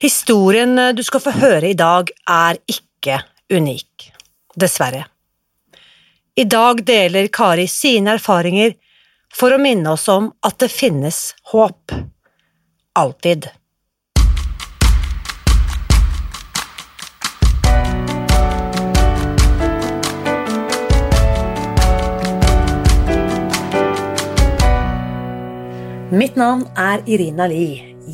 Historien du skal få høre i dag, er ikke unik, dessverre. I dag deler Kari sine erfaringer for å minne oss om at det finnes håp. Alltid. Mitt navn er Irina Lie.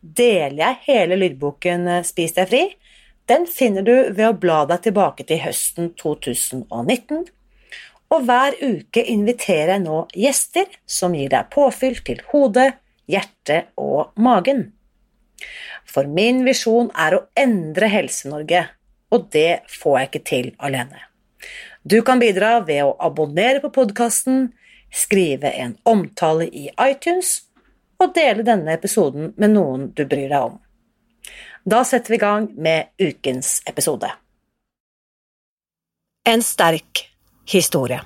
deler jeg hele lydboken eh, Spis deg fri. Den finner du ved å bla deg tilbake til høsten 2019. Og hver uke inviterer jeg nå gjester som gir deg påfyll til hodet, hjertet og magen. For min visjon er å endre Helse-Norge, og det får jeg ikke til alene. Du kan bidra ved å abonnere på podkasten, skrive en omtale i iTunes og dele denne episoden med noen du bryr deg om. Da setter vi i gang med ukens episode. En sterk historie.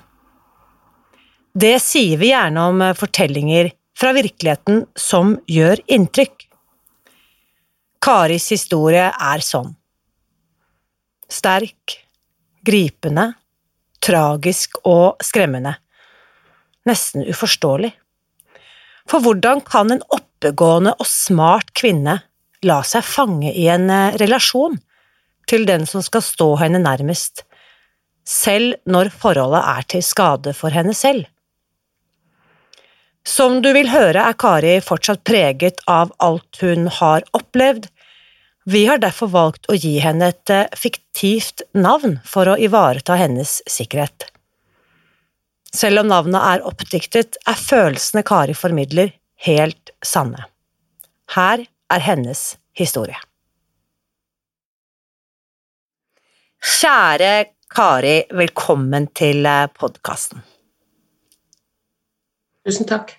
Det sier vi gjerne om fortellinger fra virkeligheten som gjør inntrykk. Karis historie er sånn. Sterk, gripende, tragisk og skremmende nesten uforståelig. For hvordan kan en oppegående og smart kvinne la seg fange i en eh, relasjon til den som skal stå henne nærmest, selv når forholdet er til skade for henne selv? Som du vil høre er Kari fortsatt preget av alt hun har opplevd. Vi har derfor valgt å gi henne et eh, fiktivt navn for å ivareta hennes sikkerhet. Selv om navnet er oppdiktet, er følelsene Kari formidler, helt sanne. Her er hennes historie. Kjære Kari, velkommen til eh, podkasten. Tusen takk.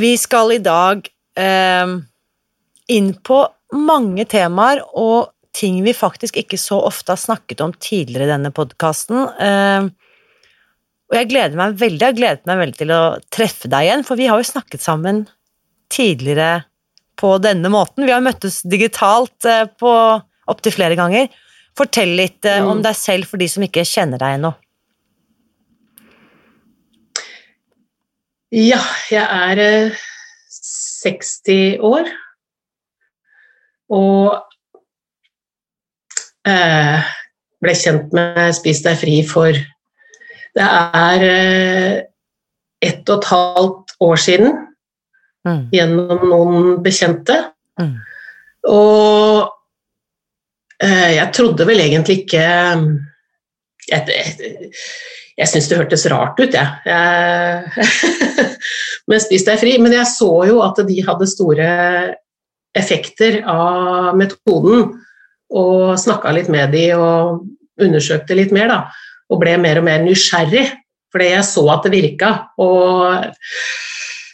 Vi skal i dag eh, inn på mange temaer og ting vi faktisk ikke så ofte har snakket om tidligere i denne podkasten. Eh, og jeg gleder meg veldig, jeg gledet meg veldig til å treffe deg igjen, for vi har jo snakket sammen tidligere på denne måten. Vi har møttes digitalt eh, på opptil flere ganger. Fortell litt mm. om deg selv for de som ikke kjenner deg ennå. Ja, jeg er 60 eh, år. Og eh, ble kjent med Spis deg fri for det er eh, ett og et halvt år siden mm. gjennom noen bekjente. Mm. Og eh, jeg trodde vel egentlig ikke Jeg, jeg, jeg syns det hørtes rart ut, jeg. jeg men Spis deg fri. Men jeg så jo at de hadde store effekter av metoden, og snakka litt med de og undersøkte litt mer, da og ble mer og mer nysgjerrig, fordi jeg så at det virka. Og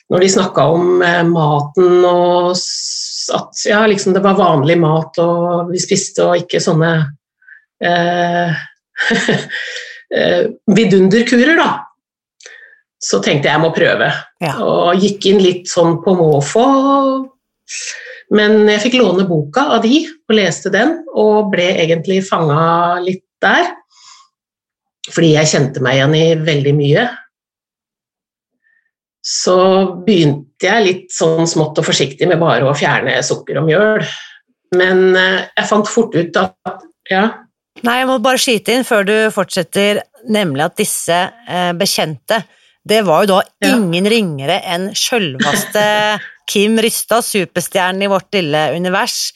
når de snakka om eh, maten og at ja, liksom det var vanlig mat, og vi spiste og ikke sånne eh, eh, vidunderkurer, da. Så tenkte jeg jeg må prøve, ja. og gikk inn litt sånn på måfå. Men jeg fikk låne boka av de og leste den, og ble egentlig fanga litt der. Fordi jeg kjente meg igjen i veldig mye. Så begynte jeg litt sånn smått og forsiktig med bare å fjerne sukker og mjøl. Men eh, jeg fant fort ut at ja. Nei, jeg må bare skyte inn før du fortsetter, nemlig at disse eh, bekjente det var jo da ja. ingen ringere enn sjølvaste Kim Rystad, superstjernen i vårt lille univers,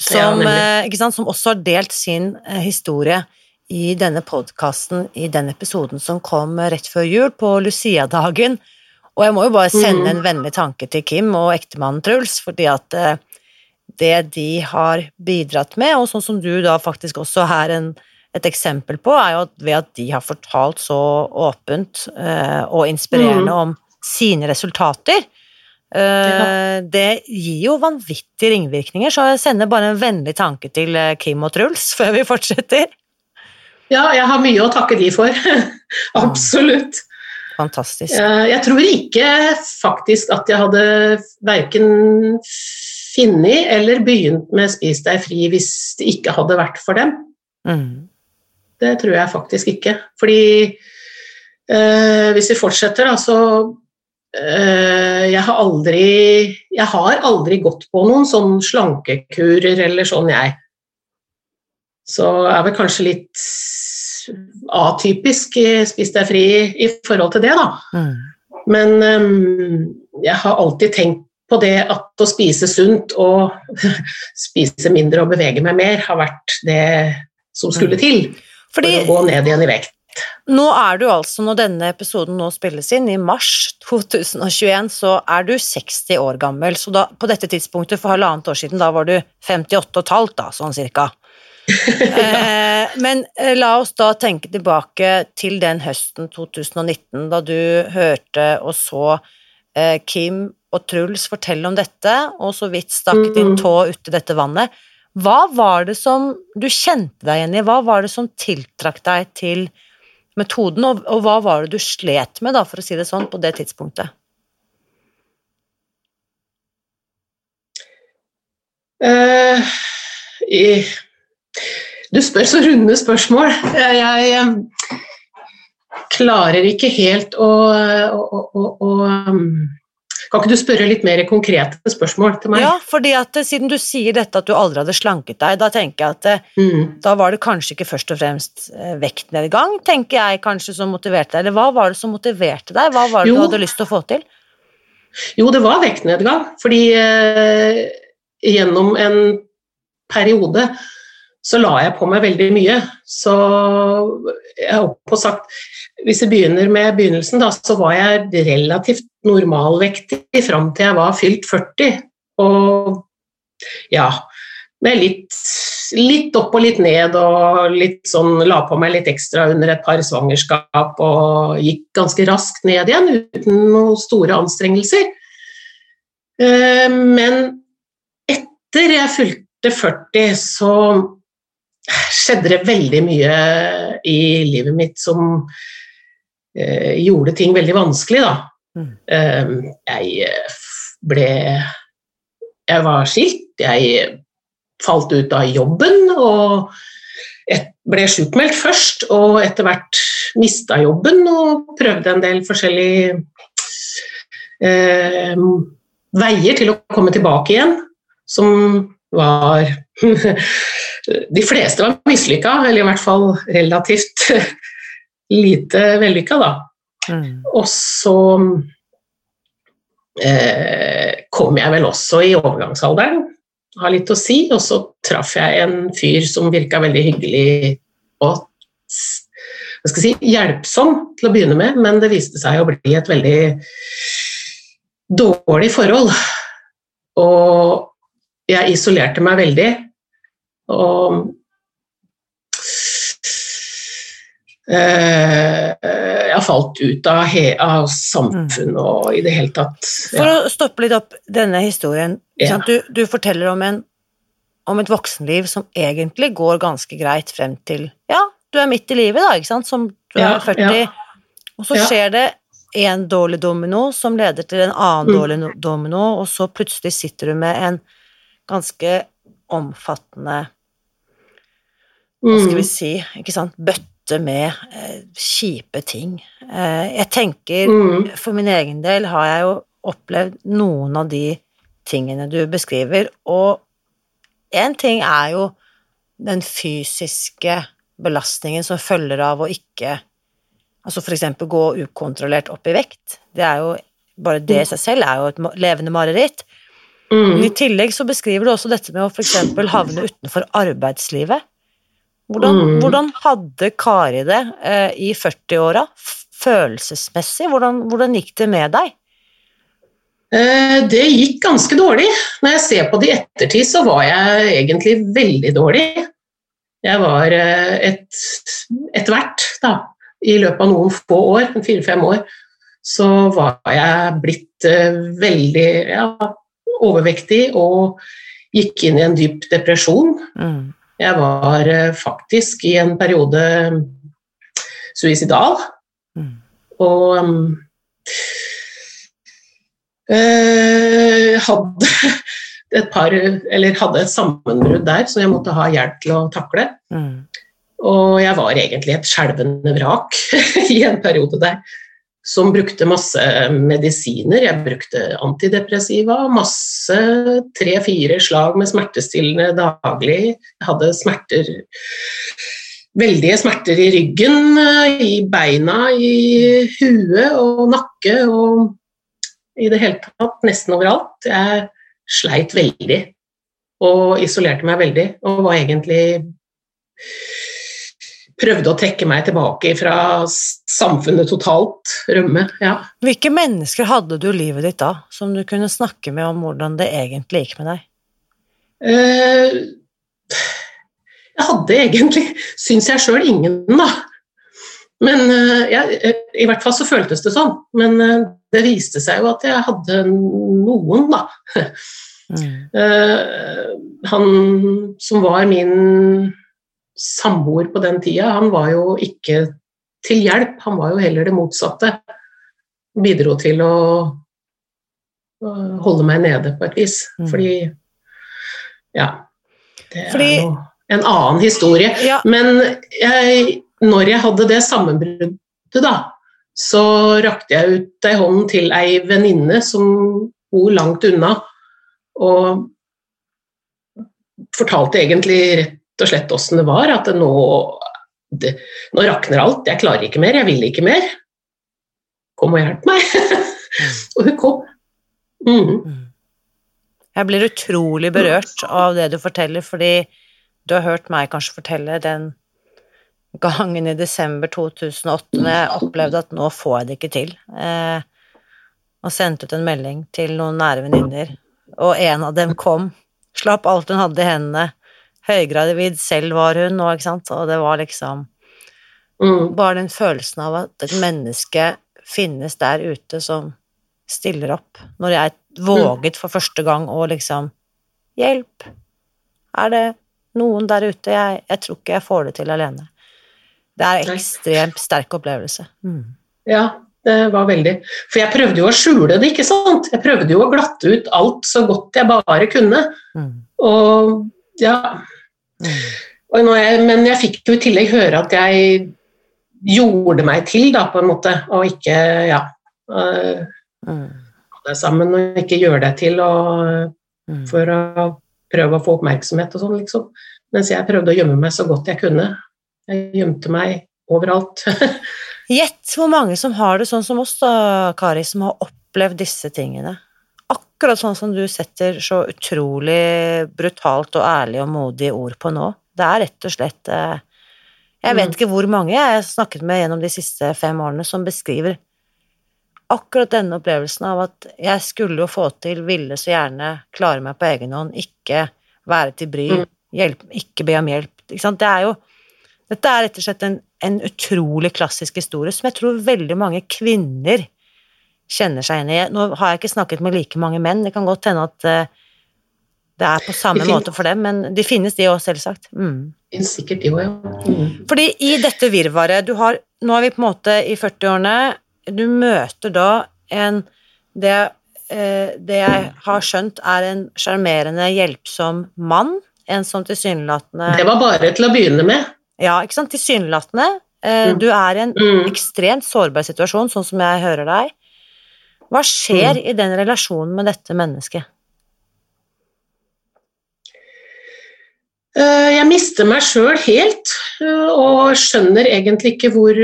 som, ja, eh, som også har delt sin historie i denne podkasten i den episoden som kom rett før jul, på Lucia-dagen. Og jeg må jo bare sende mm. en vennlig tanke til Kim og ektemannen Truls, fordi at eh, det de har bidratt med, og sånn som du da faktisk også er en, et eksempel på, er jo at ved at de har fortalt så åpent eh, og inspirerende mm. om sine resultater. Eh. Det gir jo vanvittige ringvirkninger, så jeg sender bare en vennlig tanke til eh, Kim og Truls før vi fortsetter. Ja, jeg har mye å takke de for. Absolutt. Fantastisk. Eh, jeg tror ikke faktisk at jeg hadde verken funnet eller begynt med Spis deg fri hvis det ikke hadde vært for dem. Mm. Det tror jeg faktisk ikke. Fordi eh, hvis vi fortsetter, altså eh, jeg, har aldri, jeg har aldri gått på noen sånn slankekurer eller sånn, jeg. Så er vel kanskje litt atypisk Spis deg fri i forhold til det, da. Mm. Men um, jeg har alltid tenkt på det at å spise sunt og spise mindre og bevege meg mer har vært det som skulle mm. til Fordi, for å gå ned igjen i vekt. Nå er du altså, når denne episoden nå spilles inn, i mars 2021, så er du 60 år gammel. Så da, på dette tidspunktet for halvannet år siden, da var du 58,5, da, sånn cirka. Eh, men eh, la oss da tenke tilbake til den høsten 2019, da du hørte og så eh, Kim og Truls fortelle om dette, og så vidt stakk din mm. tå uti dette vannet. Hva var det som du kjente deg igjen i, hva var det som tiltrakk deg til metoden, og, og hva var det du slet med, da, for å si det sånn, på det tidspunktet? Uh, i du spør så runde spørsmål. Jeg, jeg klarer ikke helt å, å, å, å, Kan ikke du spørre litt mer konkrete spørsmål til meg? Ja, fordi at eh, siden du sier dette at du aldri hadde slanket deg, da tenker jeg at eh, mm. da var det kanskje ikke først og fremst eh, vektnedgang, tenker jeg kanskje som motiverte deg, eller hva var det som motiverte deg? Hva var det jo. du hadde lyst til å få til? Jo, det var vektnedgang, fordi eh, gjennom en periode så la jeg på meg veldig mye. Så jeg på sagt Hvis jeg begynner med begynnelsen, da, så var jeg relativt normalvektig fram til jeg var fylt 40. Og ja Med litt, litt opp og litt ned og litt sånn La på meg litt ekstra under et par svangerskap og gikk ganske raskt ned igjen uten noen store anstrengelser. Eh, men etter jeg fulgte 40, så skjedde det veldig mye i livet mitt som eh, gjorde ting veldig vanskelig, da. Mm. Eh, jeg ble Jeg var skilt, jeg falt ut av jobben og ble sjukmeldt først, og etter hvert mista jobben og prøvde en del forskjellige eh, veier til å komme tilbake igjen, som var De fleste var mislykka, eller i hvert fall relativt lite vellykka, da. Mm. Og så eh, kom jeg vel også i overgangsalderen, har litt å si, og så traff jeg en fyr som virka veldig hyggelig og hva skal jeg si, hjelpsom til å begynne med, men det viste seg å bli et veldig dårlig forhold. Og jeg isolerte meg veldig. Og eh, jeg falt ut av, av samfunnet og i det hele tatt ja. For å stoppe litt opp denne historien. Ja. Du, du, forteller om, en, om et voksenliv som egentlig går ganske greit frem til Ja, du er midt i livet, da, ikke sant, som du er 40, og så skjer det en dårlig domino som leder til en annen mm. dårlig domino, og så plutselig sitter du med en ganske omfattende Hva skal vi mm. si, ikke sant, bøtte med eh, kjipe ting. Eh, jeg tenker, mm. for min egen del har jeg jo opplevd noen av de tingene du beskriver, og én ting er jo den fysiske belastningen som følger av å ikke Altså for eksempel gå ukontrollert opp i vekt. Det er jo Bare det i seg selv er jo et levende mareritt. Mm. I tillegg så beskriver du også dette med å f.eks. havne utenfor arbeidslivet. Hvordan, mm. hvordan hadde Kari det eh, i 40-åra, følelsesmessig? Hvordan, hvordan, gikk det med deg? Eh, det gikk ganske dårlig. Når jeg ser på det i ettertid, så var jeg egentlig veldig dårlig. Jeg var eh, et, etter hvert, da, i løpet av noen få år, fire-fem år, så var jeg blitt eh, veldig ja, overvektig og gikk inn i en dyp depresjon. Mm. Jeg var faktisk i en periode suicidal. Mm. Og Uh, hadde et par, eller hadde et sammenbrudd der som jeg måtte ha hjelp til å takle. Mm. Og jeg var egentlig et skjelvende vrak i en periode der som brukte masse medisiner. Jeg brukte antidepressiva, masse tre-fire slag med smertestillende daglig. Jeg hadde smerter Veldige smerter i ryggen, i beina, i huet og nakke og i det hele tatt, nesten overalt. Jeg sleit veldig og isolerte meg veldig og var egentlig Prøvde å trekke meg tilbake fra samfunnet totalt, rømme. Ja. Hvilke mennesker hadde du i livet ditt da, som du kunne snakke med om hvordan det egentlig gikk med deg? Uh, jeg hadde egentlig, syns jeg sjøl, ingen, da. Men uh, ja, i hvert fall så føltes det sånn. Men uh, det viste seg jo at jeg hadde noen, da. Mm. Han som var min samboer på den tida, han var jo ikke til hjelp, han var jo heller det motsatte. Bidro til å holde meg nede på et vis. Mm. Fordi Ja. Det Fordi, er jo en annen historie. Ja. Men jeg, når jeg hadde det sammenbruddet, da, så rakte jeg ut ei hånd til ei venninne som bor langt unna, og fortalte egentlig rett og slett åssen det var. At nå, det, nå rakner alt, jeg klarer ikke mer, jeg vil ikke mer. Kom og hjelp meg. og hun kom. Mm. Jeg blir utrolig berørt av det du forteller, fordi du har hørt meg kanskje fortelle den gangen i desember 2008 når jeg opplevde at nå får jeg det ikke til, eh, og sendte ut en melding til noen nære venninner, og en av dem kom, slapp alt hun hadde i hendene, høygravid selv var hun nå, ikke sant, og det var liksom mm. bare den følelsen av at et menneske finnes der ute som stiller opp, når jeg våget for første gang å liksom Hjelp! Er det noen der ute? Jeg, jeg tror ikke jeg får det til alene. Det er en ekstremt sterk opplevelse. Mm. Ja, det var veldig. For jeg prøvde jo å skjule det, ikke sant. Jeg prøvde jo å glatte ut alt så godt jeg bare kunne. Mm. Og ja. Mm. Jeg, men jeg fikk jo i tillegg høre at jeg gjorde meg til, da, på en måte, og ikke ja uh, det sammen og ikke gjøre deg til og, mm. for å prøve å få oppmerksomhet og sånn, liksom. Mens jeg prøvde å gjemme meg så godt jeg kunne. Jeg gjemte meg overalt. Gjett hvor mange som har det sånn som oss, da, Kari, som har opplevd disse tingene. Akkurat sånn som du setter så utrolig brutalt og ærlig og modig ord på nå. Det er rett og slett eh, Jeg vet mm. ikke hvor mange jeg har snakket med gjennom de siste fem årene som beskriver akkurat denne opplevelsen av at jeg skulle jo få til, ville så gjerne klare meg på egen hånd, ikke være til bry, mm. hjelp, ikke be om hjelp. Ikke det er jo dette er rett og slett en, en, utrolig klassisk historie som jeg tror veldig mange kvinner kjenner seg igjen i. Nå har jeg ikke snakket med like mange menn, det kan godt hende at uh, det er på samme måte for dem, men de finnes, de òg, selvsagt. Mm. Sikkert de òg, ja. Mm. Fordi i dette virvaret du har Nå er vi på en måte i 40-årene, du møter da en det, uh, det jeg har skjønt er en sjarmerende, hjelpsom mann. En som tilsynelatende Det var bare til å begynne med. Ja, ikke sant. Tilsynelatende. Eh, mm. Du er i en mm. ekstremt sårbar situasjon, sånn som jeg hører deg. Hva skjer mm. i den relasjonen med dette mennesket? Eh, jeg mister meg sjøl helt, eh, og skjønner egentlig ikke hvor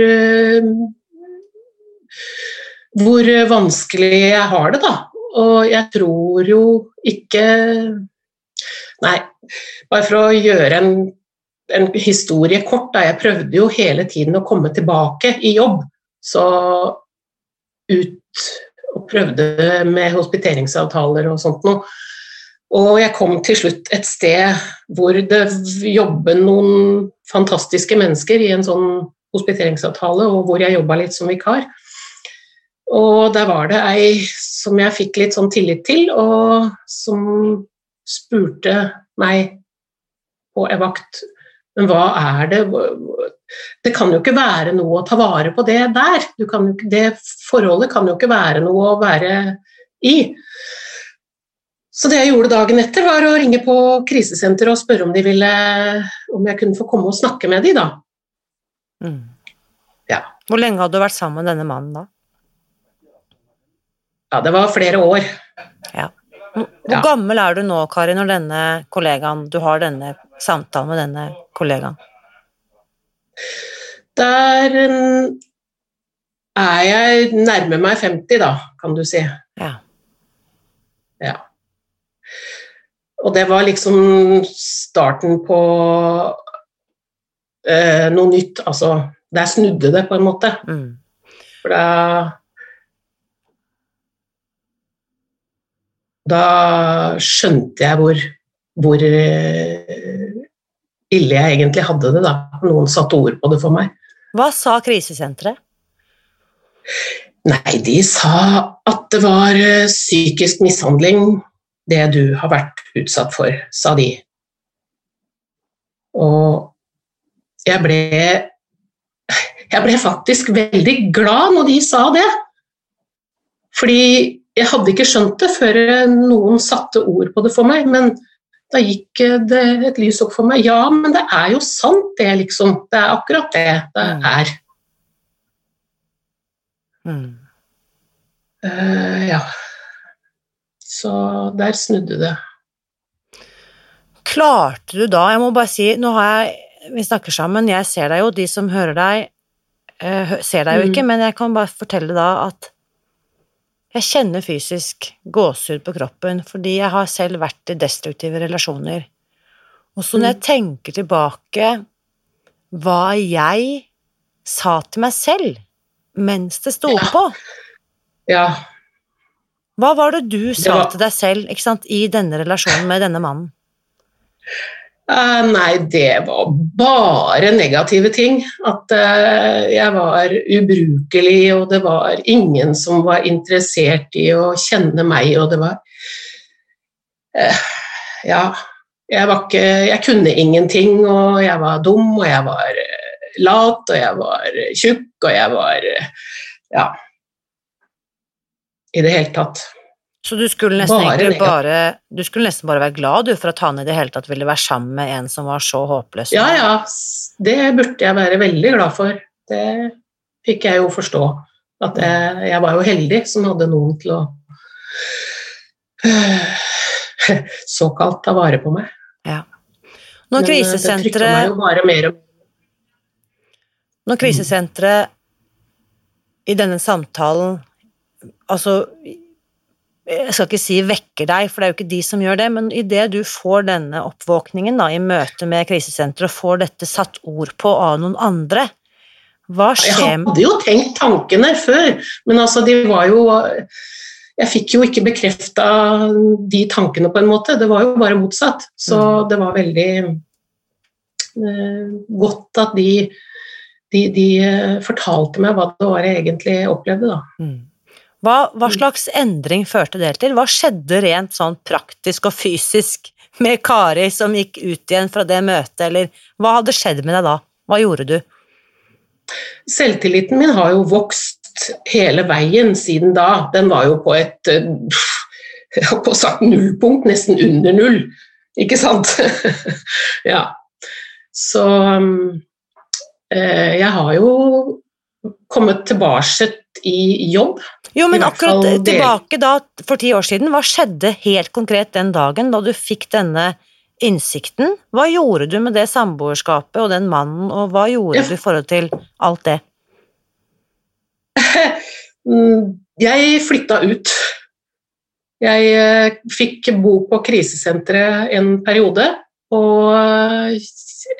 hvor vanskelig jeg har det, da. Og jeg tror jo ikke Nei, bare for å gjøre en en historie kort. Da. Jeg prøvde jo hele tiden å komme tilbake i jobb. Så ut og prøvde med hospiteringsavtaler og sånt noe. Og jeg kom til slutt et sted hvor det jobber noen fantastiske mennesker i en sånn hospiteringsavtale, og hvor jeg jobba litt som vikar. Og der var det ei som jeg fikk litt sånn tillit til, og som spurte meg på en vakt Men hva er det Det kan jo ikke være noe å ta vare på det der. Kan, det forholdet kan jo ikke være noe å være i. Så det jeg gjorde dagen etter, var å ringe på krisesenteret og spørre om de ville om jeg kunne få komme og snakke med de da. Mm. Ja. Hvor lenge hadde du vært sammen med denne mannen da? Ja, det var flere år. Ja. Hvor ja. gammel er du nå, Kari, når denne kollegaen, du har denne samtalen med denne kollegaen? Der er jeg nærmer meg 50, da, kan du si. Ja. ja. Og det var liksom starten på eh, noe nytt. Altså, der snudde det, på en måte. Mm. For da Da skjønte jeg hvor, hvor eh, ille jeg egentlig hadde det, da. Noen satte ord på det for meg. Hva sa krisesenteret? Nei, de sa at det var eh, psykisk mishandling, det du har vært utsatt for, sa de. Og jeg ble Jeg ble faktisk veldig glad når de sa det. Fordi jeg hadde ikke skjønt det før noen satte ord på det for meg, men da gikk det et lys opp for meg. Ja, men det er jo sant, det, liksom. Det er akkurat det det mm. er. Mm. Uh, ja. Så der snudde det. Klarte du da Jeg må bare si, nå har jeg Vi snakker sammen, jeg ser deg jo, de som hører deg, uh, ser deg jo ikke, mm. men jeg kan bare fortelle da at jeg kjenner fysisk gåsehud på kroppen fordi jeg har selv vært i destruktive relasjoner. Og så når jeg mm. tenker tilbake hva jeg sa til meg selv mens det sto ja. på Ja. Hva var det du sa var... til deg selv sant, i denne relasjonen med denne mannen? Uh, nei, det var bare negative ting. At uh, jeg var ubrukelig, og det var ingen som var interessert i å kjenne meg, og det var uh, Ja, jeg var ikke Jeg kunne ingenting, og jeg var dum, og jeg var lat, og jeg var tjukk, og jeg var Ja. I det hele tatt. Så du skulle nesten bare, bare, du skulle nesten bare være glad du, for at han i det hele tatt ville være sammen med en som var så håpløs? Ja, ja. Det burde jeg være veldig glad for. Det fikk jeg jo forstå. At jeg, jeg var jo heldig som hadde noen til å såkalt ta vare på meg. Ja. Når krisesenteret Når krisesenteret i denne samtalen Altså jeg skal ikke si vekker deg, for det er jo ikke de som gjør det, men idet du får denne oppvåkningen da, i møte med krisesenteret og får dette satt ord på av noen andre, hva skjer Jeg hadde jo tenkt tankene før, men altså, de var jo Jeg fikk jo ikke bekrefta de tankene på en måte, det var jo bare motsatt. Så mm. det var veldig eh, godt at de, de, de, eh, fortalte meg hva det var jeg egentlig opplevde, da. Mm. Hva, hva, mm. slags endring førte det til? Hva skjedde rent sånn praktisk og fysisk med Kari som gikk ut igjen fra det møtet, eller hva hadde skjedd med deg da? Hva gjorde du? Selvtilliten min har jo vokst hele veien siden da. Den var jo på et eh, jeg har på sagt nullpunkt, nesten under null, ikke sant? ja. Så eh, jeg har jo kommet tilbake i jobb. Jo, men akkurat tilbake da, for ti år siden, hva skjedde helt konkret den dagen da du fikk denne innsikten? Hva gjorde du med det samboerskapet og den mannen, og hva gjorde du i forhold til alt det? Jeg flytta ut. Jeg eh, fikk bo på krisesenteret en periode, og eh,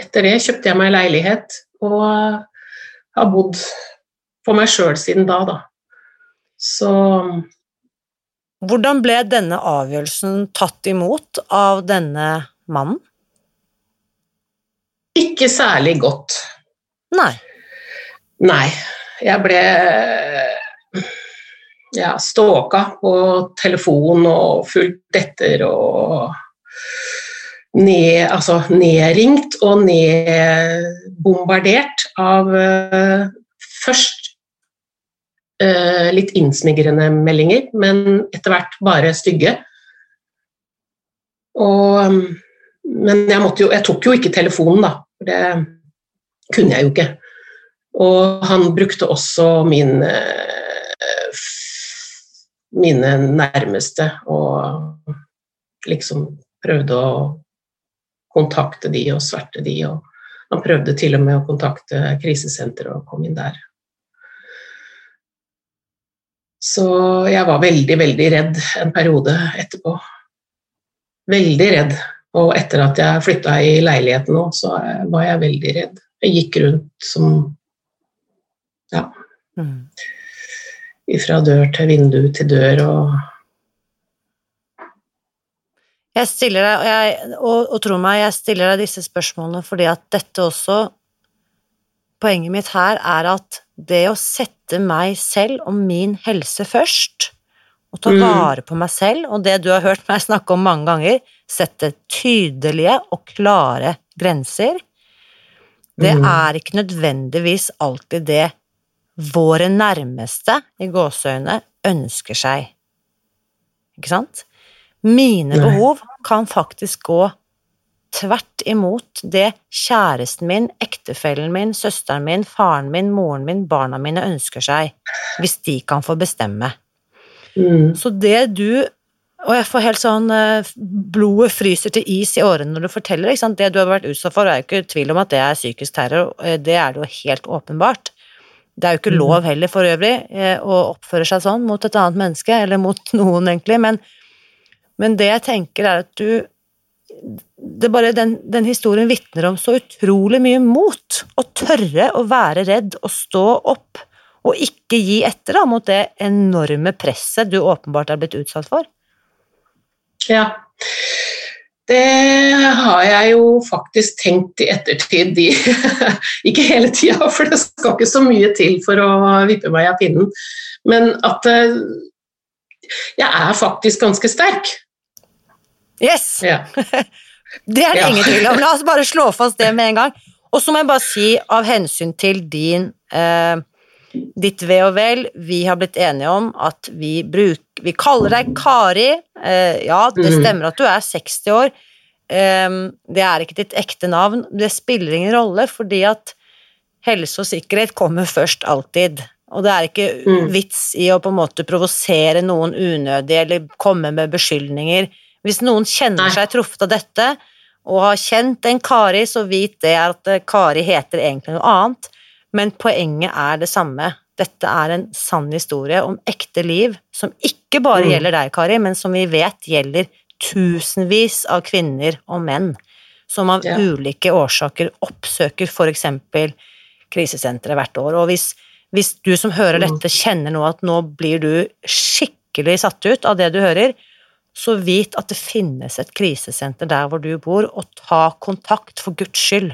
etter det kjøpte jeg meg leilighet og har bodd for meg sjøl siden da, da. Så Hvordan ble denne avgjørelsen tatt imot av denne mannen? Ikke særlig godt. Nei. Nei. Jeg ble ja, stalka på telefon og fulgt etter og ned, altså nedringt og nedbombardert av uh, først litt innsmigrende meldinger, men etter hvert bare stygge. Og, men jeg, jo, jeg tok jo ikke telefonen, da. For det kunne jeg jo ikke. Og han brukte også min uh, mine nærmeste og liksom prøvde å kontakte de og sverte de. Og han prøvde til og med å kontakte krisesenteret og kom inn der. Så jeg var veldig, veldig redd en periode etterpå. Veldig redd. Og etter at jeg flytta i leiligheten òg, så var jeg veldig redd. Jeg gikk rundt som Ja. Mm fra dør til vindu til dør og Jeg stiller deg, og, jeg, og, og tro meg, jeg stiller deg disse spørsmålene fordi at dette også Poenget mitt her er at det å sette meg selv og min helse først, og ta mm. vare på meg selv, og det du har hørt meg snakke om mange ganger, sette tydelige og klare grenser, det mm. er ikke nødvendigvis alltid det våre nærmeste, i gåseøyne, ønsker seg. Ikke sant? Mine behov kan faktisk gå tvert imot det kjæresten min, ektefellen min, søsteren min, faren min, moren min, barna mine ønsker seg, hvis de kan få bestemme. Mm. Så det du Og jeg får helt sånn eh, Blodet fryser til is i årene når du forteller. Det du har vært utsatt for, er jo ikke tvil om at det er psykisk terror, eh, det er det jo helt åpenbart. Det er jo ikke mm. lov heller, for øvrig, eh, å oppføre seg sånn mot et annet menneske, eller mot noen, egentlig, men, men det jeg tenker, er at du det bare, den, den historien vitner om så utrolig mye mot. Å tørre å være redd og stå opp, og ikke gi etter da, mot det enorme presset du åpenbart er blitt utsatt for. Ja. Det har jeg jo faktisk tenkt i ettertid. De, ikke hele tida, for det skal ikke så mye til for å vippe meg av pinnen. Men at eh, jeg er faktisk ganske sterk. Yes! Ja. det er det ja. ingen tvil om. La oss bare slå fast det med en gang. Og så må jeg bare si, av hensyn til din eh, ditt ve og vel, vi har blitt enige om at vi bruker Vi kaller deg Kari. Eh, ja, det mhm. stemmer at du er 60 år. Eh, det er ikke ditt ekte navn. Det spiller ingen rolle, fordi at helse og sikkerhet kommer først alltid. Og det er ikke mm. vits i å på en måte provosere noen unødig eller komme med beskyldninger. Hvis noen kjenner seg truffet av dette, og har kjent en Kari, så vit det at Kari heter egentlig noe annet men poenget er det samme. Dette er en sann historie om ekte liv, som ikke bare mm. gjelder deg, Kari, men som vi vet gjelder tusenvis av kvinner og menn som av ja. ulike årsaker oppsøker f.eks. krisesenteret hvert år. Og hvis, hvis, du som hører mm. dette kjenner nå at nå blir du skikkelig satt ut av det du hører, så vit at det finnes et krisesenter der hvor du bor, og ta kontakt, for Guds skyld.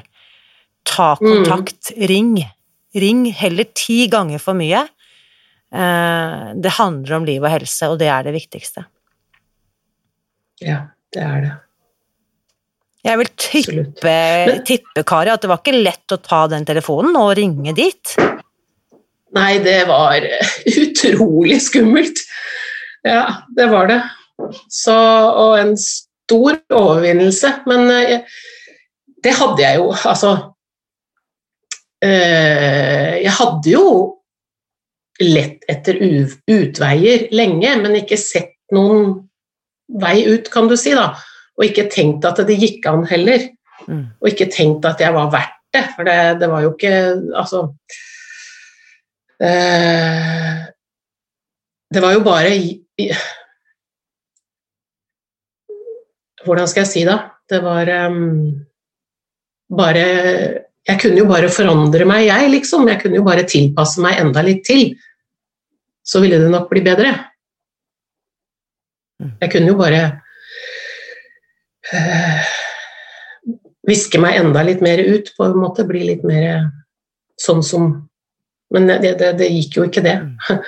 Ta mm. kontakt, mm. ring. Ring heller ti ganger for mye. Eh, det handler om liv og helse, og det er det viktigste. Ja, det er det. Jeg vil tippe, tippe, Kari, at det var ikke lett å ta den telefonen og ringe dit? Nei, det var utrolig skummelt. Ja, det var det. Så, og en stor overvinnelse. Men eh, det hadde jeg jo, altså Eh, jeg hadde jo lett etter utveier lenge, men ikke sett noen vei ut, kan du si. da. Og ikke tenkt at det gikk an heller. Mm. Og ikke tenkt at jeg var verdt det, for det, det var jo ikke Altså eh, Det var jo bare Hvordan skal jeg si det? Det var um, bare jeg kunne jo bare forandre meg, jeg, liksom. Jeg kunne jo bare tilpasse meg enda litt til. Så ville det nok bli bedre. Mm. Jeg kunne jo bare øh, viske meg enda litt mer ut, på en måte. Bli litt mer sånn som Men det, det, det gikk jo ikke, det. Mm.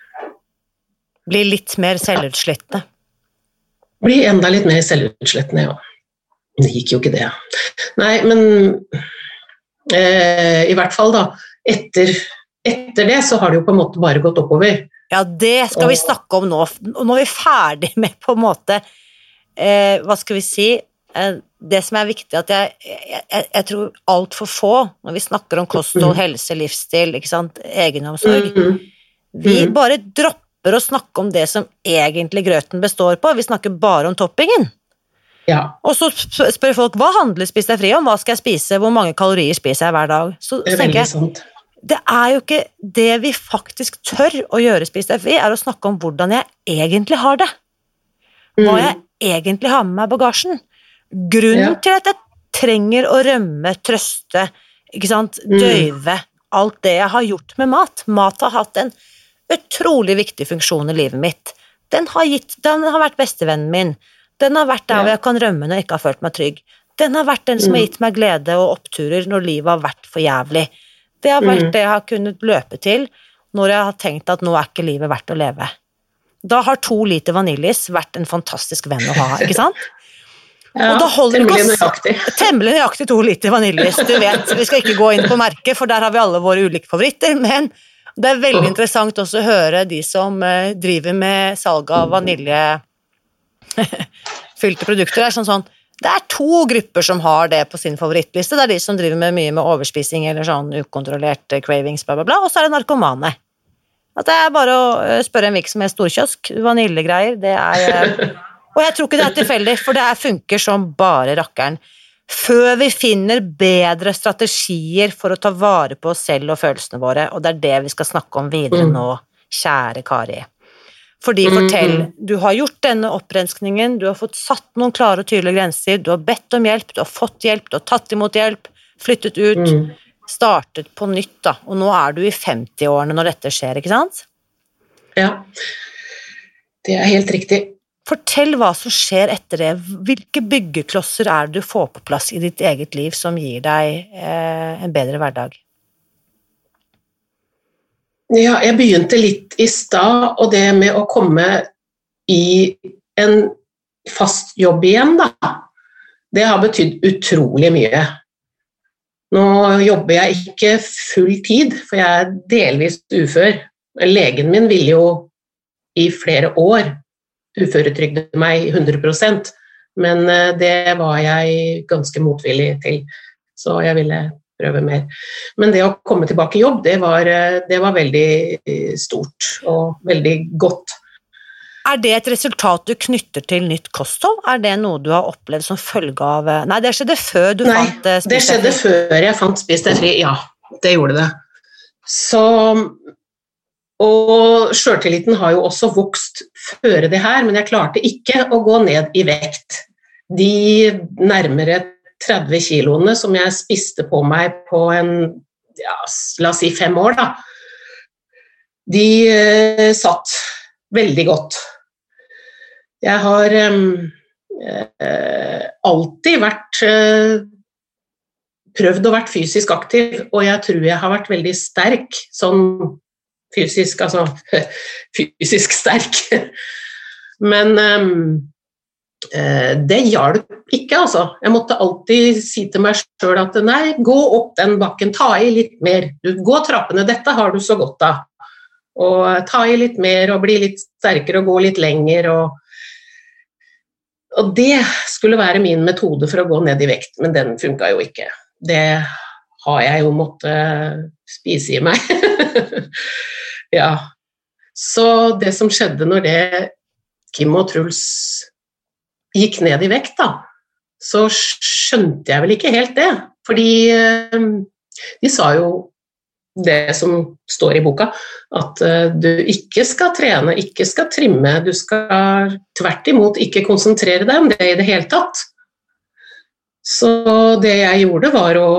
Bli litt mer selvutslettende? Bli enda litt mer selvutslettende, ja. Det gikk jo ikke, det. Nei, men eh, i hvert fall, da. Etter, etter, det så har det jo på en måte bare gått oppover. Ja, det skal vi snakke om nå. Nå er vi ferdig med på en måte eh, Hva skal vi si eh, Det som er viktig, at jeg, jeg, jeg tror altfor få, når vi snakker om kosthold, mm. helse, livsstil, ikke sant, egenomsorg mm -hmm. Vi mm. bare dropper å snakke om det som egentlig grøten består på, vi snakker bare om toppingen. Ja. Og så spør folk hva handler Spis deg fri om, hva skal jeg spise, hvor mange kalorier spiser jeg hver dag? Så det er veldig sant det er jo ikke det vi faktisk tør å gjøre, Spis deg fri, er å snakke om hvordan jeg egentlig har det. Hva mm. jeg egentlig har med meg i bagasjen. Grunnen ja. til at jeg trenger å rømme, trøste, ikke sant, mm. døyve alt det jeg har gjort med mat. Mat har hatt en utrolig viktig funksjon i livet mitt. Den har, gitt, den har vært bestevennen min. Den har vært der hvor jeg kan rømme når jeg ikke har følt meg trygg. Den har vært den som har mm. gitt meg glede og oppturer når livet har vært for jævlig. Det har vært mm. det jeg har kunnet løpe til når jeg har tenkt at nå er ikke livet verdt å leve. Da har to liter vaniljeis vært en fantastisk venn å ha, ikke sant? Ja, temmelig nøyaktig. Temmelig nøyaktig to liter vaniljeis. Du vet, vi skal ikke gå inn på merket, for der har vi alle våre ulike favoritter, men det er veldig interessant også å høre de som eh, driver med salg av vaniljefylte produkter. er sånn sånn det er to grupper som har det på sin favorittliste. Det er de som driver med mye med overspising eller sånn ukontrollert cravings, bla, bla, bla, og så er det narkomane. At det er bare å eh, spørre en virksomhet storkiosk. Vaniljegreier, det er eh, Og jeg tror ikke det er tilfeldig, for det funker som bare rakkeren. Før vi finner bedre strategier for å ta vare på oss selv og følelsene våre, og det er det vi skal snakke om videre mm. nå, kjære Kari. Fordi mm, fortell, du har gjort denne opprenskningen, du har fått satt noen klare og tydelige grenser, du har bedt om hjelp, du har fått hjelp, du har tatt imot hjelp, flyttet ut, mm. startet på nytt, da. Og nå er du i 50-årene når dette skjer, ikke sant? Ja, det er helt riktig. Fortell hva som skjer etter det. Hvilke byggeklosser er det du får på plass i ditt eget liv som gir deg eh, en bedre hverdag? Ja, jeg begynte litt i stad, og det med å komme i en fast jobb igjen, da, det har betydd utrolig mye. Nå jobber jeg ikke full tid, for jeg er delvis ufør. Legen min ville jo i flere år uføretrygde meg 100% men eh, det var jeg ganske motvillig til. Så jeg ville prøve mer. Men det å komme tilbake i jobb, det var, eh, det var veldig eh, stort og veldig godt. Er det et resultat du knytter til nytt kosthold? Er det noe du har opplevd som følge av Nei, det skjedde før du Nei, fant Spis deg fri? Det skjedde før jeg fant Spis deg fri, ja. Det gjorde det. Så Og sjøltilliten har jo også vokst før det her, men jeg klarte ikke å gå ned i vekt. De nærmere 30 kiloene som jeg spiste på meg på en ja, la oss si fem år, da, de eh, satt veldig godt. Jeg har eh, alltid vært eh, prøvd å være fysisk aktiv, og jeg tror jeg har vært veldig sterk sånn fysisk, altså fysisk sterk. Men Eh, det hjalp ikke, altså. Jeg måtte alltid si til meg sjøl at nei, gå opp den bakken, ta i litt mer. Du, gå trappene, dette har du så godt av. Og ta i litt mer og bli litt sterkere og gå litt lenger. Og, og det skulle være min metode for å gå ned i vekt, men den funka jo ikke. Det har jeg jo måttet spise i meg. ja. Så det som skjedde når det Kim og Truls gikk ned i vekt, da, så skjønte jeg vel ikke helt det. Fordi eh, de sa jo det som står i boka, at eh, du ikke skal trene, ikke skal trimme. Du skal tvert imot ikke konsentrere deg om det i det hele tatt. Så det jeg gjorde, var å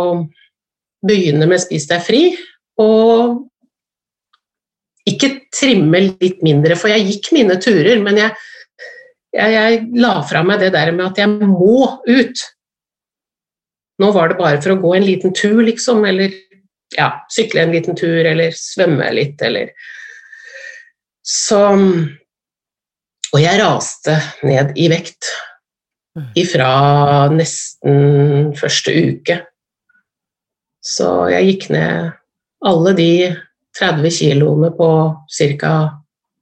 begynne med Spis deg fri, og ikke trimme litt mindre, for jeg gikk mine turer, men jeg Jeg, jeg la fra meg det der med at jeg må ut. Nå var det bare for å gå en liten tur, liksom, eller ja, sykle en liten tur, eller svømme litt, eller Så Og jeg raste ned i vekt mm. ifra nesten første uke. Så jeg gikk ned alle de 30 kiloene på ca.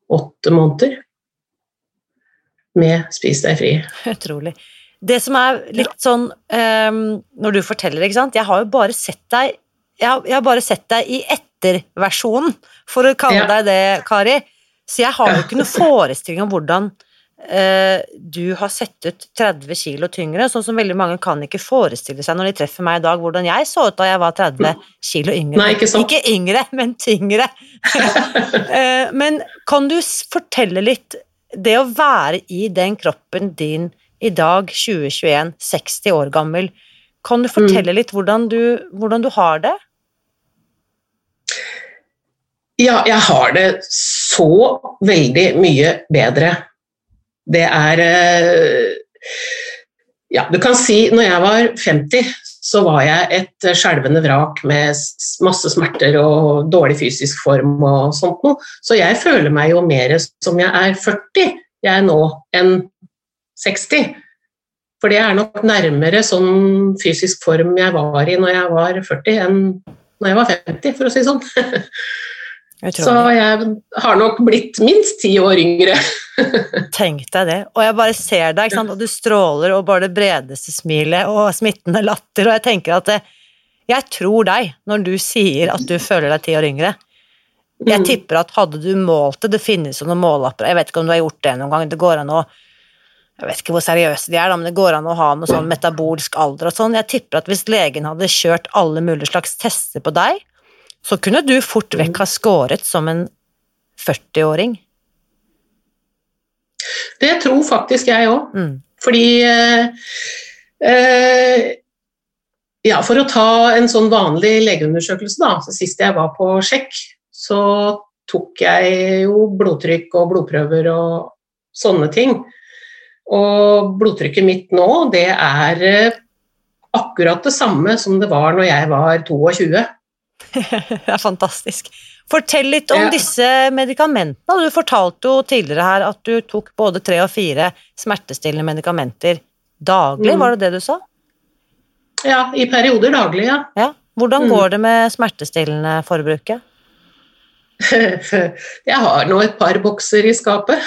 åtte måneder med Spis deg fri. Utrolig. Det som er litt sånn um, Når du forteller, ikke sant Jeg har jo bare sett deg Jeg har, jeg har bare sett deg i etterversjonen, for å kalle ja. deg det, Kari. Så jeg har jo ikke noe forestilling om hvordan du har sett ut 30 kilo tyngre, sånn som veldig mange kan ikke forestille seg når de treffer meg i dag, hvordan jeg så ut da jeg var 30 kilo yngre. Nei, ikke, ikke yngre, men tyngre. uh, men kan du fortelle litt Det å være i den kroppen din i dag, 2021, 60 år gammel. Kan du fortelle mm. litt hvordan du, hvordan du har det? Ja, jeg har det så veldig mye bedre. Det er eh, Ja, du kan si når jeg var 50, så var jeg et skjelvende vrak med masse smerter og dårlig fysisk form og sånt noe. Så jeg føler meg jo mer som jeg er 40 jeg er nå enn 60. For det er nok nærmere sånn fysisk form jeg var i når jeg var 40, enn når jeg var 50, for å si sånn. Jeg så jeg har nok blitt minst ti år yngre. Tenk deg det. Og jeg bare ser deg, og du stråler og bare det bredeste smilet og smittende latter, og jeg tenker at det, jeg tror deg når du sier at du føler deg ti år yngre. Jeg mm. tipper at hadde du målt det, det finnes jo noen målapper, jeg vet ikke om du har gjort det noen gang, det går an å jeg vet ikke hvor seriøse de er, men det går an å ha noe sånn metabolsk alder og sånn. Jeg tipper at hvis legen hadde kjørt alle mulige slags tester på deg, så kunne du fort vekk ha skåret som en 40-åring. Det tror faktisk jeg òg. Mm. Fordi eh, eh, Ja, for å ta en sånn vanlig legeundersøkelse, da. Så sist jeg var på sjekk, så tok jeg jo blodtrykk og blodprøver og sånne ting. Og blodtrykket mitt nå, det er eh, akkurat det samme som det var når jeg var 22. det er fantastisk. Fortell litt om ja. disse medikamentene. Du fortalte jo tidligere her at du tok både tre og fire smertestillende medikamenter daglig, mm. var det det du sa? Ja, i perioder daglig, ja. ja. Hvordan mm. går det med smertestillende forbruket? jeg har nå et par bokser i skapet.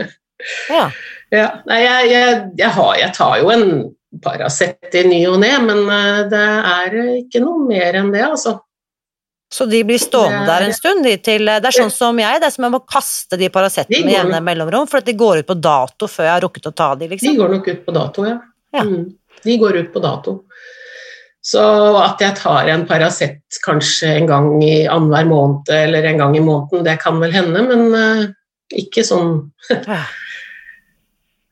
ja. Ja. Nei, jeg, jeg, jeg, har, jeg, tar jo en Paracet i ny og ne, men eh, det er ikke noe mer enn det, altså. Så de blir stående der en stund? De til, det er sånn som jeg, det er som jeg må kaste de Paracetene i jevne mellomrom, for at de går ut på dato før jeg har rukket å ta de, liksom? De går nok ut på dato, ja. ja. Mm. De går ut på dato. Så at jeg tar en Paracet kanskje en gang i annenhver måned eller en gang i måneden, det kan vel hende, men uh, ikke sånn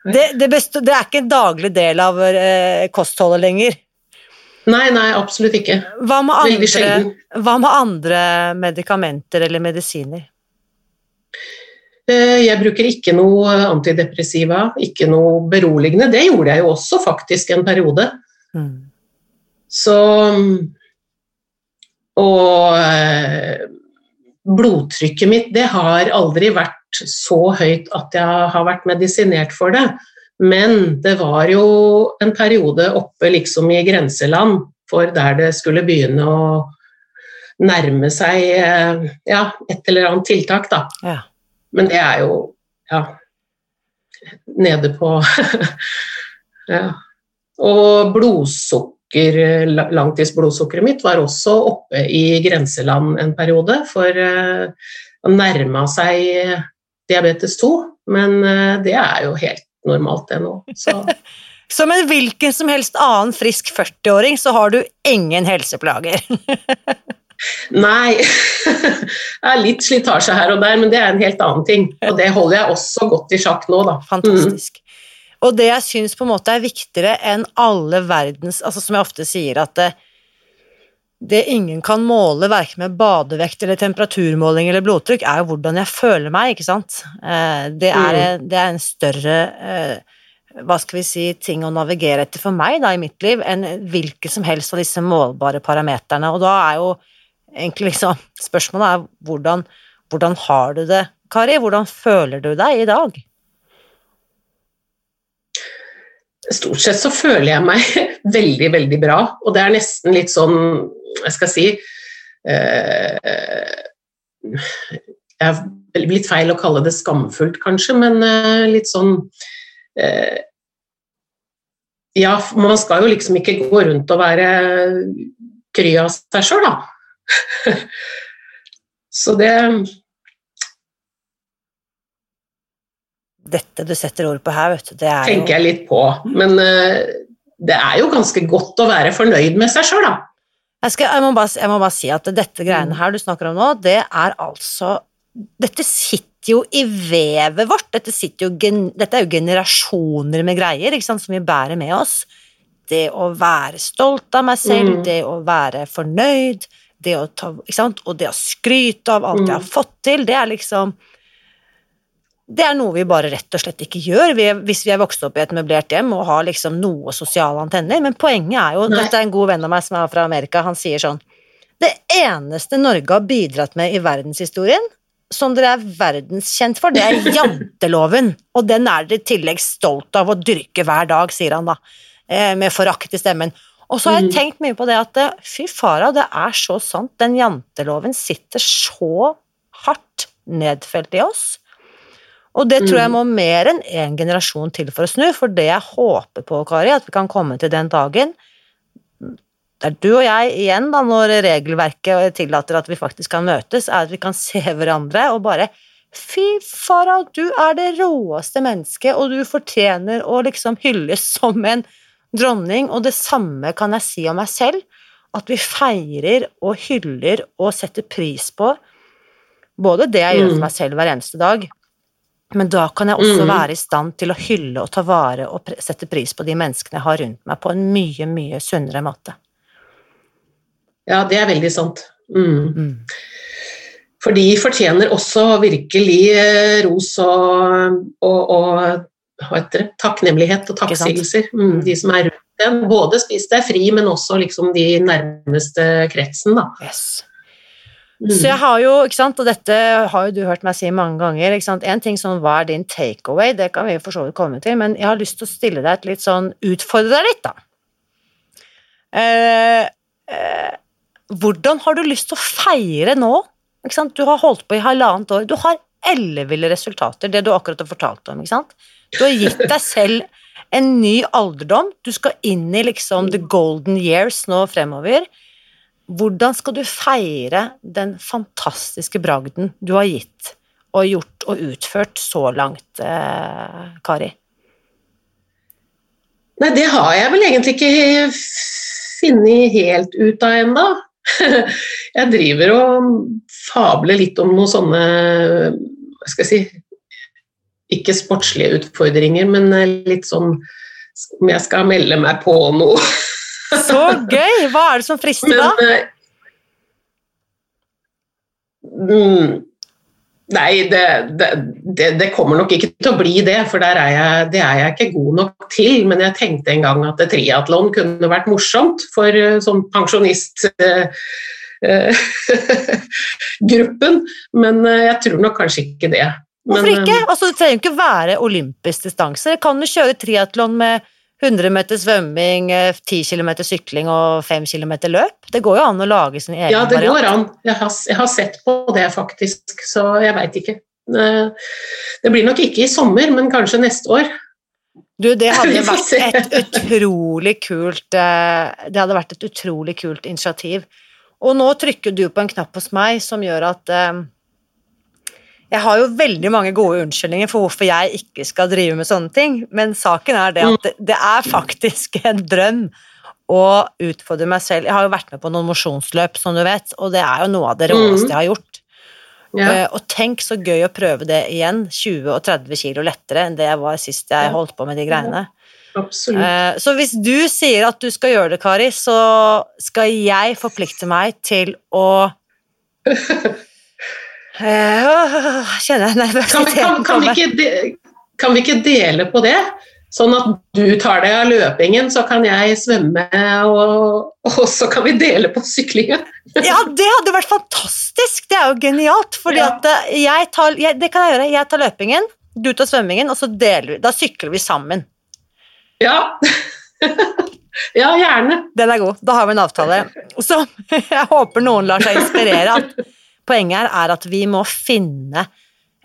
Det, det, best, det, er ikke en daglig del av uh, kostholdet lenger. Nei, nei, absolutt ikke. Hva med, andre, hva med andre medikamenter eller medisiner? Eh, jeg bruker ikke noe antidepressiva, ikke noe beroligende. Det gjorde jeg jo også faktisk en periode. Mm. Så Og eh, blodtrykket mitt, det har aldri vært så høyt at jeg har vært medisinert for det. Men det var jo en periode oppe liksom i grenseland for der det skulle begynne å nærme seg eh, ja, et eller annet tiltak, da. Ja. Men det er jo ja, nede på ja. Og blodsukker, langtidsblodsukkeret mitt var også oppe i grenseland en periode, for å nærma seg diabetes 2, men eh, det er jo helt normalt, det nå. Så. Som en hvilken som helst annen frisk 40-åring, så har du ingen helseplager. Nei. Det er litt slitasje her og der, men det er en helt annen ting. Og det holder jeg også godt i sjakk nå, da. Fantastisk. Mm. Og det jeg syns på en måte er viktigere enn alle verdens Altså som jeg ofte sier at det, ingen kan måle, verken med badevekt eller temperaturmåling eller blodtrykk, er jo hvordan jeg føler meg, ikke sant. Eh, det er, mm. det er en større eh, hva skal vi si, ting å navigere etter for meg da, i mitt liv, enn hvilke som helst av disse målbare parameterne. Og da er jo egentlig liksom Spørsmålet er hvordan, hvordan har du det, Kari? Hvordan føler du deg i dag? Stort sett så føler jeg meg veldig, veldig bra, og det er nesten litt sånn jeg skal si eh, Det er litt feil å kalle det skamfullt, kanskje, men eh, litt sånn eh, Ja, man skal jo liksom ikke gå rundt og være kry av seg sjøl, da. Så det Dette du setter ord på her, vet du, det er jo Tenker jeg litt på. Men det er jo ganske godt å være fornøyd med seg sjøl, da. Jeg, skal, jeg, må bare, jeg, må bare, si at dette greiene her du snakker om nå, det er altså Dette sitter jo i vevet vårt. Dette, jo, dette er jo generasjoner med greier sant, som vi bærer med oss. Det å være stolt av meg selv, mm. det å være fornøyd, det å ta, og det å skryte av alt mm. jeg har fått til, det er liksom det er noe vi bare rett og slett ikke gjør vi, hvis vi er vokst opp i et møblert hjem og har liksom noe sosiale antenner. Men poenget er jo Nei. Dette er en god venn av meg som er fra Amerika. Han sier sånn Det eneste Norge har bidratt med i verdenshistorien, som dere er verdenskjent for, det er janteloven. Og den er dere i tillegg stolt av å dyrke hver dag, sier han da, eh, med forakt i stemmen. Og så har jeg mm. tenkt mye på det at eh, fy fara, det er så sant. Den janteloven sitter så hardt nedfelt i oss og det tror jeg mm. må mer enn én en generasjon til for å snu, for det jeg håper på, Kari, at vi kan komme til den dagen der du og jeg igjen, da, når regelverket tillater at vi faktisk kan møtes, er at vi kan se hverandre og bare Fy fara, du er det råeste mennesket, og du fortjener å liksom hylles som en dronning, og det samme kan jeg si om meg selv, at vi feirer og hyller og setter pris på både det jeg gjør for mm. meg selv hver eneste dag, men da kan jeg også mm. være i stand til å hylle og ta vare og sette pris på de menneskene jeg har rundt meg, på en mye, mye sunnere måte. Ja, det er veldig sant. Mm. Mm. For de fortjener også virkelig eh, ros og, og, og hva heter det, takknemlighet og takksigelser, mm, mm, de som er rundt dem. Både Spis deg fri, men også liksom de nærmeste kretsen. Da. Yes. Mm. Så jeg har jo, ikke sant, og dette har jo du hørt meg si mange ganger, ikke sant, en ting som hva er din takeaway, det kan vi for så vidt komme til, men jeg har lyst til å stille deg et litt sånn Utfordre deg litt, da. Eh, eh, hvordan har du lyst til å feire nå? Ikke sant? Du har holdt på i halvannet år, du har elleville resultater, det du akkurat har fortalt om, ikke sant? Du har gitt deg selv en ny alderdom, du skal inn i liksom the golden years nå fremover. Hvordan skal du feire den fantastiske bragden du har gitt og gjort og utført så langt, eh, Kari? Nei, det har jeg vel egentlig ikke funnet helt ut av ennå. Jeg driver og fabler litt om noen sånne hva skal jeg si Ikke sportslige utfordringer, men litt sånn om jeg skal melde meg på noe Så gøy! Hva er det som frister da? Men, mm, nei, det, det, det, kommer nok ikke til å bli det, for er jeg, det er jeg ikke god nok til. Men jeg tenkte en gang at triatlon kunne vært morsomt for eh, sånn pensjonist... Uh, gruppen, men jeg tror nok kanskje ikke det. Hvorfor ikke? Altså, det trenger jo ikke være olympisk distanse. Kan du kjøre triatlon med 100 meter svømming, 10 eh, km sykling og 5 km løp. Det går jo an å lage sin egen variant. Ja, det variant. går an. Jeg har, jeg har, sett på det, faktisk, så jeg veit ikke. Eh, det blir nok ikke i sommer, men kanskje neste år. Du, det hadde vært et utrolig kult eh, Det hadde vært et utrolig kult initiativ. Og nå trykker du på en knapp hos meg som gjør at jeg har jo veldig mange gode unnskyldninger for hvorfor jeg ikke skal drive med sånne ting, men saken er det at det, er faktisk en drøm å utfordre meg selv. Jeg har jo vært med på noen mosjonsløp, som du vet, og det er jo noe av det råeste jeg har gjort. Ja. Uh, og tenk så gøy å prøve det igjen, 20 og 30 kilo lettere enn det jeg var sist jeg holdt på med de greiene. Absolutt. Eh, så hvis du sier at du skal gjøre det, Kari, så skal jeg forplikte meg til å eh, Kjenner jeg nervøsiteten kan, kan, kan, kan vi ikke dele på det? Sånn at du tar deg av løpingen, så kan jeg svømme, og, og så kan vi dele på syklingen. ja, det hadde vært fantastisk! Det er jo genialt. fordi ja. at eh, jeg tar, jeg, Det kan jeg gjøre. Jeg tar løpingen, du tar svømmingen, og så deler vi. Da sykler vi sammen. Ja. ja, gjerne. Den er god. Da har vi en avtale. Så jeg håper noen lar seg inspirere. At poenget her er at vi må finne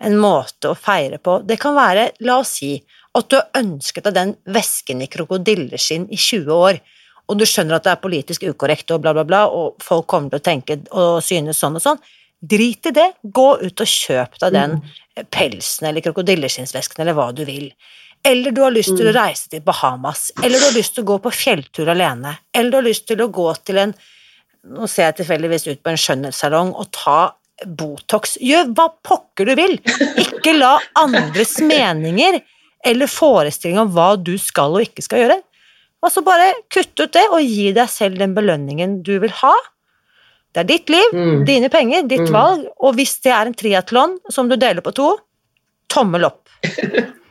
en måte å feire på. Det kan være, la oss si, at du har ønsket deg den vesken i krokodilleskinn i 20 år, og du skjønner at det er politisk ukorrekt og bla, bla, bla, og folk kommer til å tenke og synes sånn og sånn. Drit i det, gå ut og kjøp deg den mm. pelsen eller krokodilleskinnsvesken eller hva du vil. Eller du har lyst til å mm. reise til Bahamas, eller du har lyst til å gå på fjelltur alene, eller du har lyst til å gå til en Nå ser jeg tilfeldigvis ut på en skjønnhetssalong og ta Botox. Gjør hva pokker du vil! Ikke la andres meninger eller forestilling om hva du skal og ikke skal gjøre. Altså bare kutt ut det, og gi deg selv den belønningen du vil ha. Det er ditt liv, mm. dine penger, ditt mm. valg, og hvis det er en triatlon som du deler på to, tommel opp.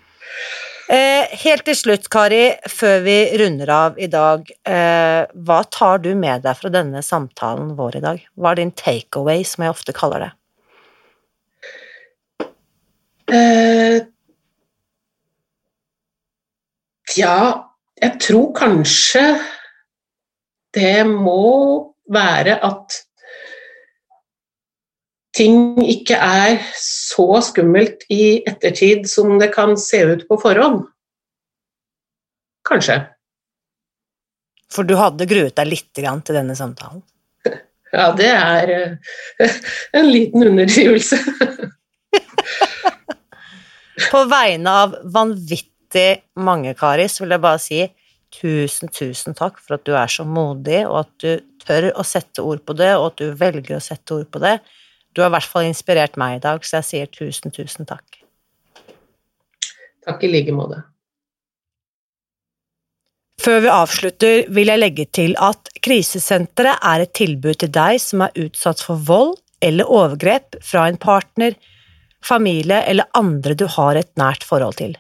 eh, helt til slutt, Kari, før vi runder av i dag, eh, hva tar du med deg fra denne samtalen vår i dag? Hva er din takeaway, som jeg ofte kaller det? Eh, ja, jeg tror kanskje det må være at ting ikke er så skummelt i ettertid som det kan se ut på forhånd. Kanskje. For du hadde gruet deg litt til denne samtalen? Ja, det er eh, en liten underdrivelse. på vegne av vanvittig mange, Kari, så vil jeg bare si tusen, tusen takk for at du er så modig, og at du tør å sette ord på det, og at du velger å sette ord på det. Du har i hvert fall inspirert meg i dag, så jeg sier tusen, tusen takk. Takk i like måte. Før vi avslutter, vil jeg legge til at krisesenteret er et tilbud til deg som er utsatt for vold eller overgrep fra en partner, familie eller andre du har et nært forhold til.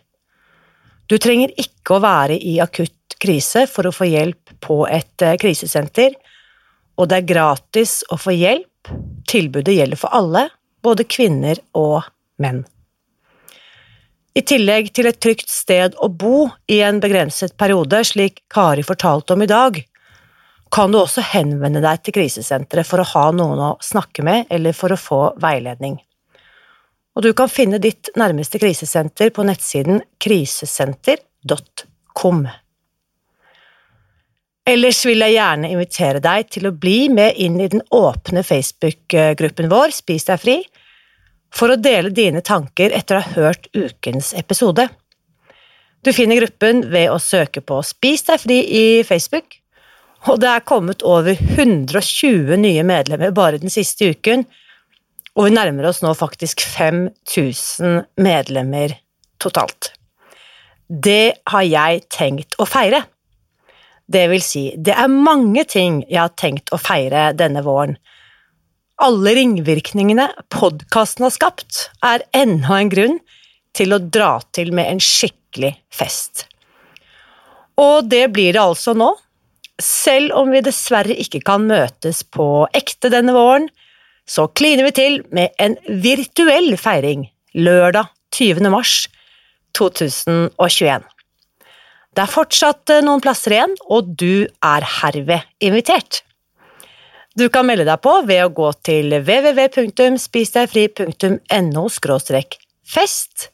Du trenger ikke å være i akutt krise for å få hjelp på et eh, krisesenter, og det er gratis å få hjelp. Tilbudet gjelder for alle, både kvinner og menn. I tillegg til et trygt sted å bo i en begrenset periode, slik Kari fortalte om i dag, kan du også henvende deg til krisesenteret for å ha noen å snakke med eller for å få veiledning og du kan finne ditt nærmeste krisesenter på nettsiden krisesenter.com. Ellers vil jeg gjerne invitere deg til å bli med inn i den åpne Facebook-gruppen vår Spis deg fri, for å dele dine tanker etter å ha hørt ukens episode. Du finner gruppen ved å søke på Spis deg fri i Facebook, og det er kommet over 120 nye medlemmer bare den siste uken, og vi nærmer oss nå faktisk 5000 medlemmer totalt. Det har jeg tenkt å feire. Det vil si, det er mange ting jeg har tenkt å feire denne våren. Alle ringvirkningene podkasten har skapt, er enda en grunn til å dra til med en skikkelig fest. Og det blir det altså nå. Selv om vi dessverre ikke kan møtes på ekte denne våren, så kliner vi til med en virtuell feiring lørdag 20. mars 2021. Det er fortsatt eh, noen plasser igjen, og du er herved invitert. Du kan melde deg på ved å gå til www.spisdegfri.no fest,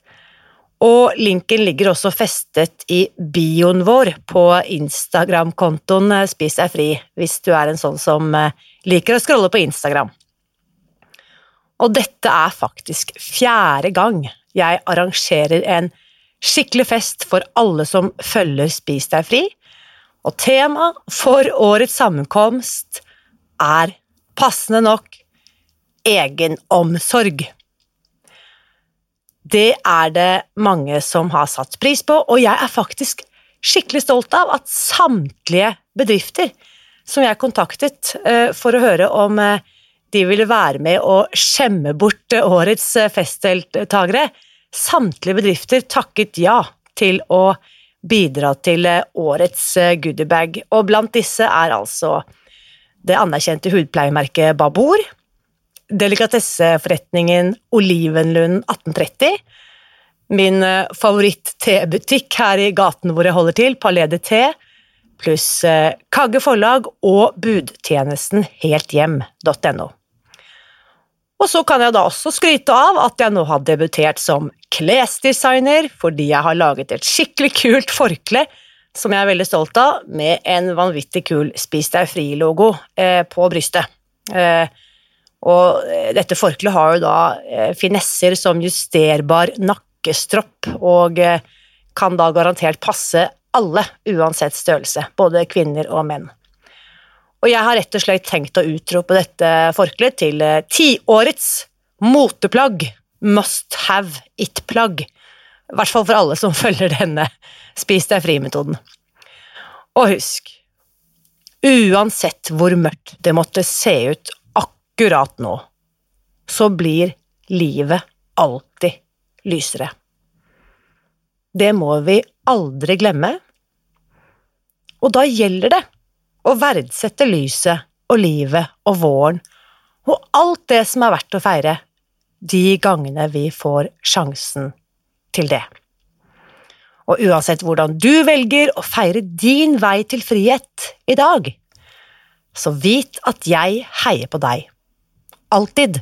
og linken ligger også festet i bioen vår på Instagram-kontoen eh, Spis deg fri, hvis du er en sånn som eh, liker å scrolle på Instagram. Og dette er faktisk fjerde gang jeg arrangerer en skikkelig fest for alle som følger Spis deg fri, og tema for årets sammenkomst er passende nok egenomsorg. Det er det mange som har satt pris på, og jeg er faktisk skikkelig stolt av at samtlige bedrifter som jeg kontaktet uh, for å høre om uh, de ville være med å skjemme bort årets festdeltakere, samtlige bedrifter takket ja til å bidra til årets goodiebag, og blant disse er altså det anerkjente hudpleiemerket Babor, delikatesseforretningen Olivenlund 1830, min eh, favoritt-tebutikk her i gaten hvor jeg holder til, Palais Te, pluss eh, Kagge forlag og budtjenesten helthjem.no. Og så kan jeg da også skryte av at jeg nå har debutert som klesdesigner, fordi jeg har laget et skikkelig kult forkle som jeg er veldig stolt av, med en vanvittig kul Spis deg fri-logo eh, på brystet. Eh, og eh, dette forkleet har jo da eh, finesser som justerbar nakkestropp, og eh, kan da garantert passe alle, uansett størrelse, både kvinner og menn. Og jeg har rett og slett tenkt å utrope dette forkleet til tiårets moteplagg, must have it-plagg. I hvert fall for alle som følger denne spis deg fri-metoden. Og husk, uansett hvor mørkt det måtte se ut akkurat nå, så blir livet alltid lysere. Det må vi aldri glemme, og da gjelder det å verdsette lyset og livet og våren og alt det som er verdt å feire, de gangene vi får sjansen til det. Og uansett hvordan du velger å feire din vei til frihet i dag, så vit at jeg heier på deg. Alltid.